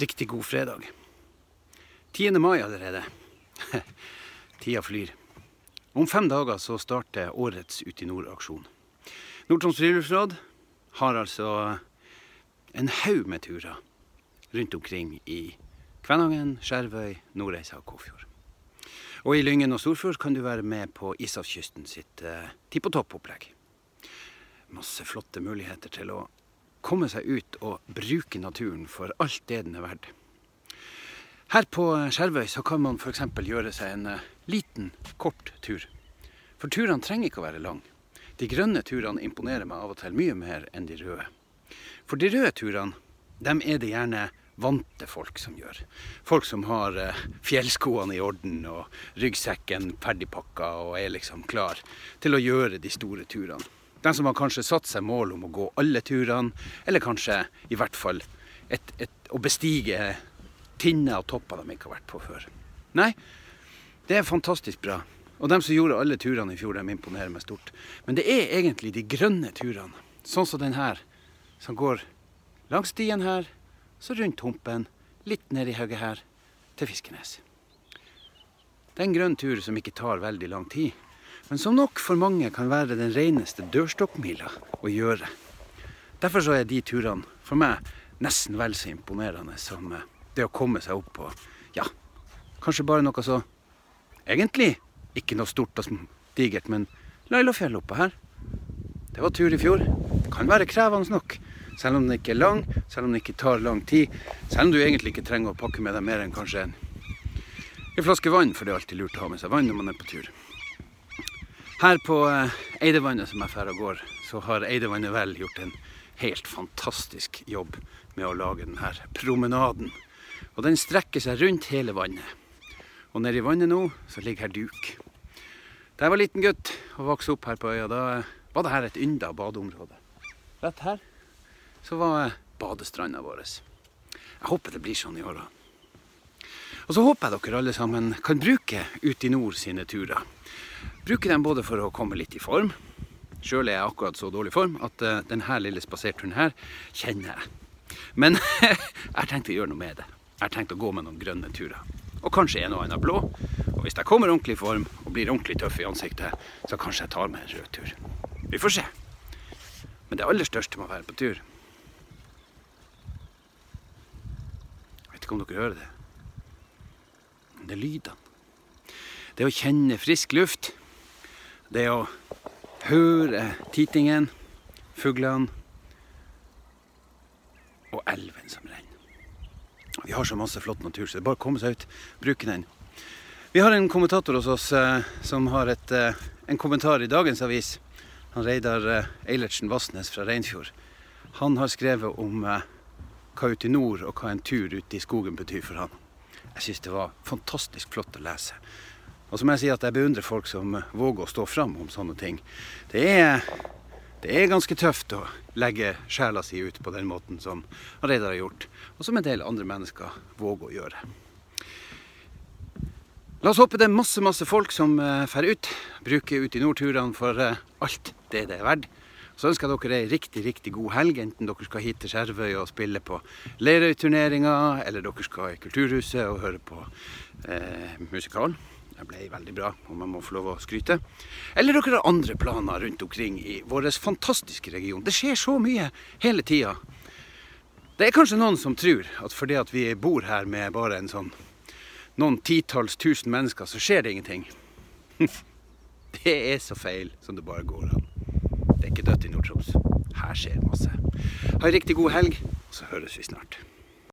Riktig god fredag. 10. mai allerede. Tida flyr. Om fem dager så starter årets Ut i nord-aksjon. Nord-Troms friluftsråd har altså en haug med turer rundt omkring i Kvænangen, Skjervøy, Nordreisa og Kåfjord. Og i Lyngen og Storfjord kan du være med på Ishavskysten sitt eh, Ti på topp-opplegg. Masse flotte muligheter til å komme seg ut og bruke naturen for alt det den er verdt. Her på Skjervøy så kan man f.eks. gjøre seg en eh, liten, kort tur. For turene trenger ikke å være lang. De grønne turene imponerer meg av og til mye mer enn de røde. For de røde turene, dem er det gjerne vante folk som gjør. Folk som har eh, fjellskoene i orden og ryggsekken ferdigpakka og er liksom klar til å gjøre de store turene. De som har kanskje satt seg mål om å gå alle turene, eller kanskje i hvert fall et, et, å bestige tinner og topper de ikke har vært på før. Nei, det er fantastisk bra. Og de som gjorde alle turene i fjor, de imponerer meg stort. Men det er egentlig de grønne turene, sånn som den her, som går langs stien her, så rundt humpen, litt ned i hugget her, til Fiskenes. Det er en grønn tur som ikke tar veldig lang tid, men som nok for mange kan være den reneste dørstokkmila å gjøre. Derfor så er de turene for meg nesten vel så imponerende som eh, det å komme seg opp på ja, kanskje bare noe så egentlig ikke noe stort og digert, men Lailofjell oppe her. Det var tur i fjor. Det Kan være krevende nok. Selv om den ikke er lang, selv om den ikke tar lang tid. Selv om du egentlig ikke trenger å pakke med deg mer enn kanskje en, en flaske vann, for det er alltid lurt å ha med seg vann når man er på tur. Her på eh, Eidevannet som jeg drar og går, så har Eidevannet vel gjort en helt fantastisk jobb med å lage denne promenaden. Og den strekker seg rundt hele vannet. Og nedi vannet nå så ligger her duk. Da jeg var liten gutt og vokste opp her på øya, da var det her et ynda badeområde. Rett her så var badestranda vår. Jeg håper det blir sånn i åra. Og så håper jeg dere alle sammen kan bruke Ut i nord sine turer. Bruke dem både for å komme litt i form. Sjøl er jeg akkurat så dårlig form at uh, denne lille spaserturen her kjenner jeg. Men jeg har tenkt å gjøre noe med det. Jeg har tenkt å gå med noen grønne turer. Og kanskje en og annen blå. Og hvis jeg kommer ordentlig i form og blir ordentlig tøff i ansiktet, så kanskje jeg tar med en rød tur. Vi får se. Men det aller største med å være på tur Jeg vet ikke om dere hører det. Men det er lydene. Det å kjenne frisk luft. Det å høre titingen, fuglene og elven som renner. Vi har så masse flott natur, så det er bare å komme seg ut, bruke den. Vi har en kommentator hos oss eh, som har et, eh, en kommentar i dagens avis. Han Reidar eh, Eilertsen Vassnes fra Reinfjord. Han har skrevet om hva ute i nord og hva en tur ute i skogen betyr for han. Jeg syns det var fantastisk flott å lese. Og så må jeg si at jeg beundrer folk som eh, våger å stå fram om sånne ting. Det er, det er ganske tøft å legge sjela si ut på den måten som Reidar har gjort, og som en del andre mennesker våger å gjøre. La oss håpe det er masse masse folk som drar ut. Bruker Ut i nord-turene for eh, alt det det er verdt. Så ønsker jeg dere ei riktig riktig god helg, enten dere skal hit til Skjervøy og spille på Lerøy-turneringa, eller dere skal i Kulturhuset og høre på eh, musikal. Det ble veldig bra, om jeg må få lov å skryte. Eller dere har andre planer rundt omkring i vår fantastiske region. Det skjer så mye hele tida. Det er kanskje noen som tror at fordi at vi bor her med bare en sånn noen titalls tusen mennesker, så skjer det ingenting. Det er så feil som det bare går an. Det er ikke dødt i Nord-Troms. Her skjer masse. Ha ei riktig god helg, og så høres vi snart.